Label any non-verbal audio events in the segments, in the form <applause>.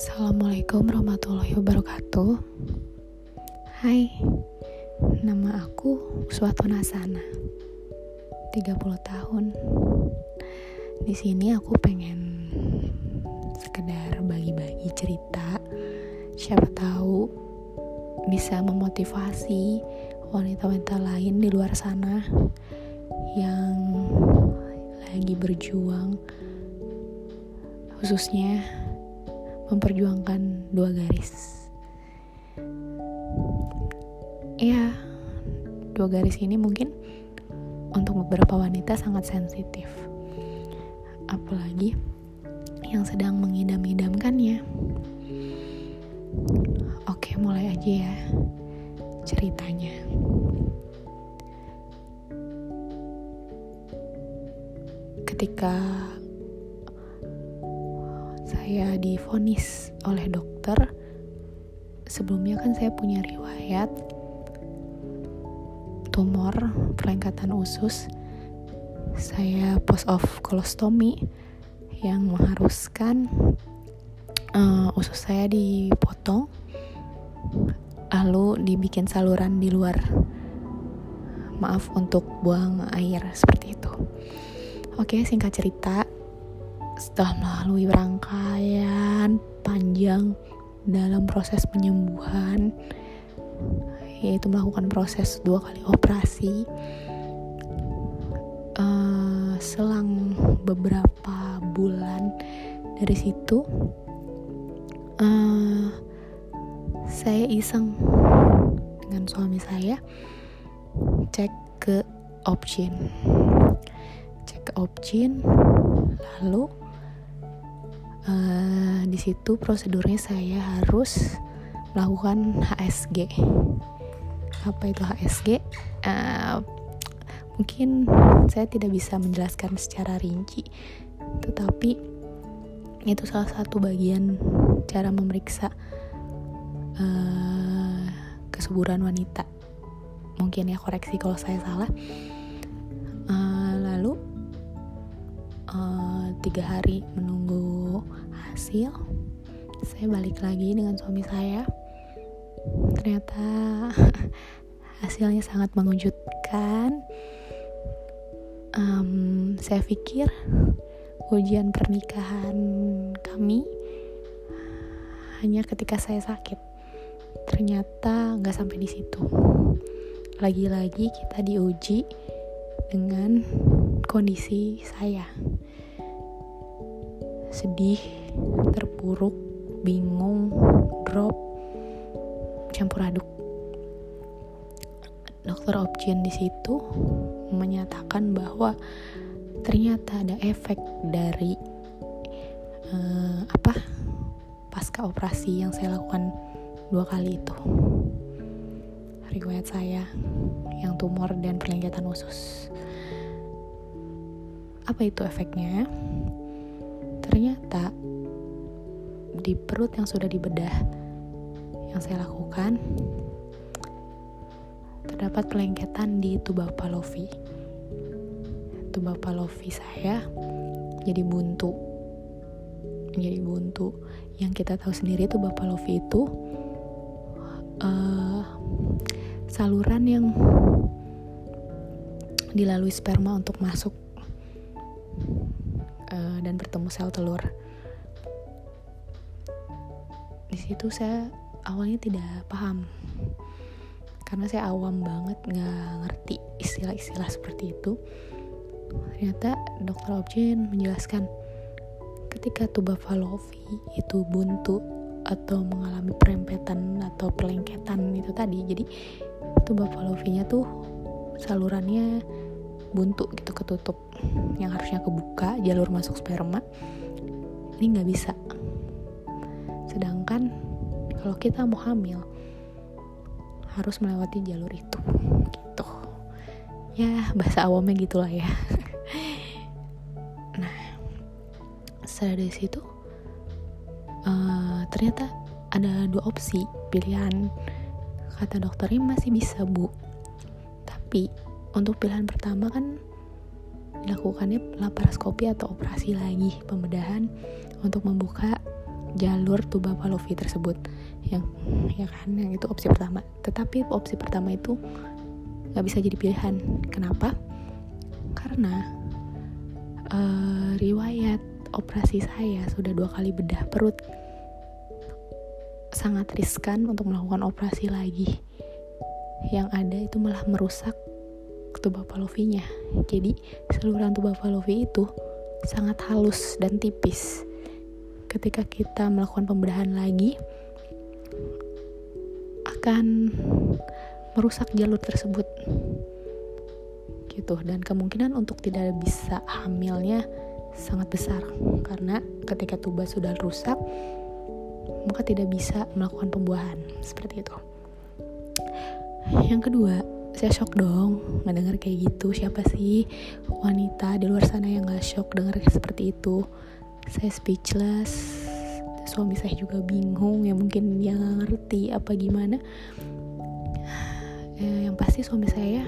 Assalamualaikum warahmatullahi wabarakatuh. Hai Nama aku Suatu Nasana 30 tahun. Di sini aku pengen sekedar bagi-bagi cerita. Siapa tahu bisa memotivasi wanita-wanita lain di luar sana yang lagi berjuang khususnya memperjuangkan dua garis. Ya, dua garis ini mungkin untuk beberapa wanita sangat sensitif. Apalagi yang sedang mengidam-idamkannya. Oke, mulai aja ya ceritanya. Ketika saya difonis oleh dokter. Sebelumnya kan saya punya riwayat tumor perlengkatan usus. Saya post of kolostomi yang mengharuskan uh, usus saya dipotong lalu dibikin saluran di luar. Maaf untuk buang air seperti itu. Oke singkat cerita setelah melalui rangkaian panjang dalam proses penyembuhan yaitu melakukan proses dua kali operasi uh, selang beberapa bulan dari situ uh, saya iseng dengan suami saya cek ke option cek ke option lalu uh, di situ prosedurnya saya harus melakukan HSG apa itu HSG uh, eh, mungkin saya tidak bisa menjelaskan secara rinci tetapi itu salah satu bagian cara memeriksa uh, kesuburan wanita. Mungkin ya koreksi kalau saya salah. Uh, lalu uh, tiga hari menunggu hasil saya balik lagi dengan suami saya. Ternyata <laughs> hasilnya sangat mengejutkan. Um, saya pikir ujian pernikahan kami hanya ketika saya sakit. Ternyata nggak sampai di situ. Lagi-lagi kita diuji dengan kondisi saya sedih, terpuruk, bingung, drop, campur aduk. Dokter Opjin di situ menyatakan bahwa ternyata ada efek dari uh, apa pasca operasi yang saya lakukan dua kali itu. Riwayat saya yang tumor dan perlengketan usus. Apa itu efeknya ternyata di perut yang sudah dibedah yang saya lakukan terdapat pelengketan di tuba palovi. Tuba palovi saya jadi buntu. Jadi buntu. Yang kita tahu sendiri tuba palovi itu uh, saluran yang dilalui sperma untuk masuk uh, dan bertemu sel telur. Di situ saya awalnya tidak paham karena saya awam banget nggak ngerti istilah-istilah seperti itu. Ternyata dokter Objin menjelaskan ketika tuba Falovi itu buntu atau mengalami perempetan atau pelengketan itu tadi jadi tuba Falovinya tuh salurannya buntu gitu ketutup yang harusnya kebuka jalur masuk sperma ini nggak bisa. Sedangkan kalau kita mau hamil harus melewati jalur itu gitu. Ya bahasa awamnya gitulah ya. Nah setelah dari situ uh, ternyata ada dua opsi pilihan kata dokternya masih bisa bu. Tapi untuk pilihan pertama kan dilakukannya laparoskopi atau operasi lagi pembedahan untuk membuka jalur tuba palovi tersebut. Yang ya kan? Yang itu opsi pertama. Tetapi opsi pertama itu nggak bisa jadi pilihan. Kenapa? Karena uh, riwayat operasi saya sudah dua kali bedah perut. Sangat riskan untuk melakukan operasi lagi. Yang ada itu malah merusak tuba palovinya jadi saluran tuba palovi itu sangat halus dan tipis. Ketika kita melakukan pembedahan lagi akan merusak jalur tersebut. Gitu dan kemungkinan untuk tidak bisa hamilnya sangat besar. Karena ketika tuba sudah rusak maka tidak bisa melakukan pembuahan. Seperti itu. Yang kedua saya shock dong nggak kayak gitu. Siapa sih wanita di luar sana yang nggak shock dengar seperti itu? Saya speechless. Suami saya juga bingung ya mungkin dia nggak ngerti apa gimana. Eh, yang pasti suami saya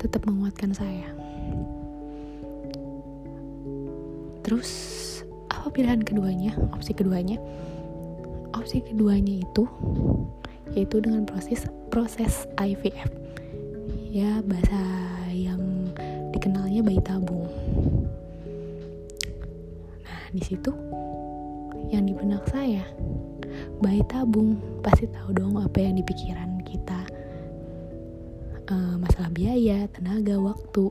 tetap menguatkan saya. Terus apa pilihan keduanya? Opsi keduanya? Opsi keduanya itu yaitu dengan proses proses IVF ya bahasa yang dikenalnya bayi tabung. Nah di situ yang di benak saya bayi tabung. Pasti tahu dong apa yang dipikiran kita. Uh, masalah biaya tenaga waktu.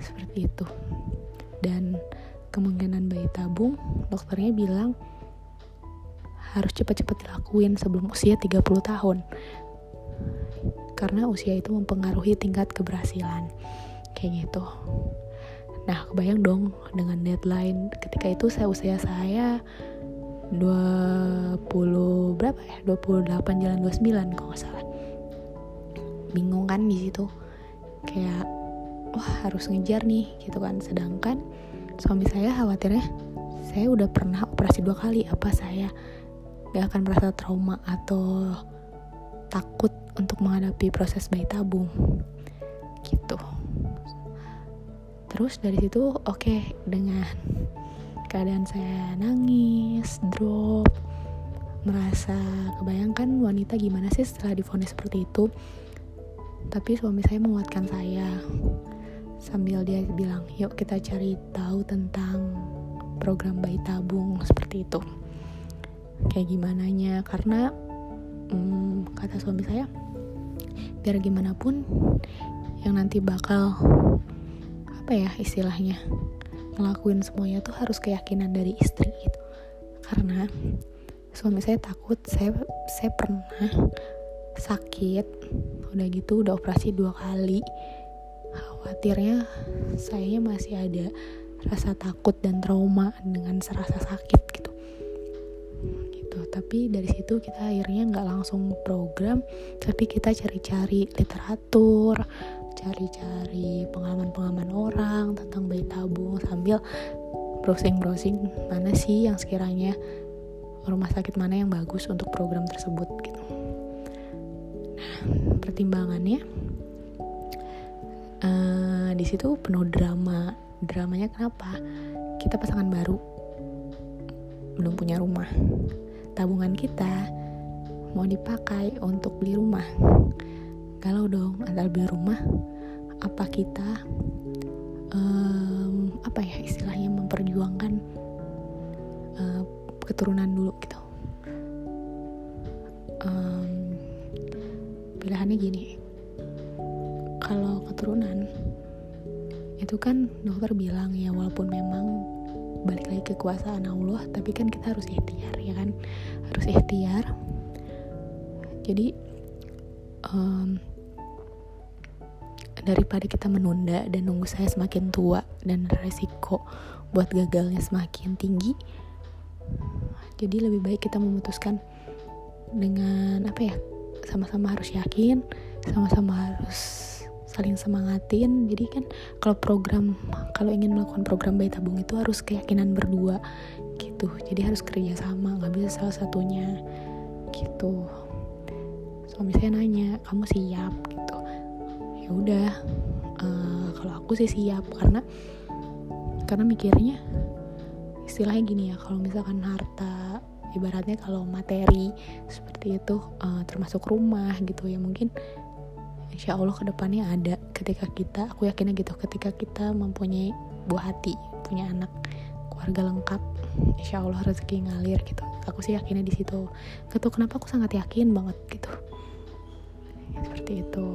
Seperti itu. Dan kemungkinan bayi tabung dokternya bilang harus cepat-cepat dilakuin sebelum usia 30 tahun karena usia itu mempengaruhi tingkat keberhasilan. Kayak gitu. Nah kebayang dong dengan deadline ketika itu saya usia saya 20 berapa ya? 28 jalan 29 kalau nggak salah. Bingung kan di situ. Kayak wah harus ngejar nih gitu kan. Sedangkan suami saya khawatirnya saya udah pernah operasi dua kali apa saya gak akan merasa trauma atau takut untuk menghadapi proses bayi tabung. Gitu. Terus dari situ oke okay, dengan keadaan saya nangis drop merasa kebayangkan wanita gimana sih setelah difonis seperti itu. Tapi suami saya menguatkan saya. Sambil dia bilang yuk kita cari tahu tentang program bayi tabung seperti itu. Kayak gimana nya karena hmm, kata suami saya biar gimana pun yang nanti bakal apa ya istilahnya ngelakuin semuanya tuh harus keyakinan dari istri gitu. Karena suami saya takut saya saya pernah sakit udah gitu udah operasi dua kali. Khawatirnya saya masih ada rasa takut dan trauma dengan serasa sakit gitu gitu. Tapi dari situ kita akhirnya nggak langsung program tapi kita cari-cari literatur cari-cari pengalaman-pengalaman orang tentang bayi tabung sambil browsing-browsing mana sih yang sekiranya rumah sakit mana yang bagus untuk program tersebut gitu. Nah pertimbangannya uh, di situ penuh drama. Dramanya kenapa? Kita pasangan baru belum punya rumah tabungan kita mau dipakai untuk beli rumah. Kalau dong antara beli rumah apa kita um, apa ya istilahnya memperjuangkan uh, keturunan dulu gitu. Um, pilihannya gini kalau keturunan itu kan dokter bilang ya walaupun memang balik lagi kekuasaan Allah tapi kan kita harus ikhtiar ya kan? Harus ikhtiar. Jadi um, daripada kita menunda dan nunggu saya semakin tua dan resiko buat gagalnya semakin tinggi jadi lebih baik kita memutuskan dengan apa ya sama-sama harus yakin sama-sama harus saling semangatin. Jadi kan kalau program kalau ingin melakukan program bayi tabung itu harus keyakinan berdua gitu. Jadi harus kerja sama nggak bisa salah satunya gitu. Suami saya nanya kamu siap? gitu. Ya udah uh, kalau aku sih siap karena karena mikirnya istilahnya gini ya kalau misalkan harta ibaratnya kalau materi seperti itu uh, termasuk rumah gitu ya mungkin insya Allah ke depannya ada ketika kita aku yakinnya gitu ketika kita mempunyai buah hati punya anak keluarga lengkap insya Allah rezeki ngalir gitu. Aku sih yakinnya di situ. Gitu kenapa aku sangat yakin banget gitu. Seperti itu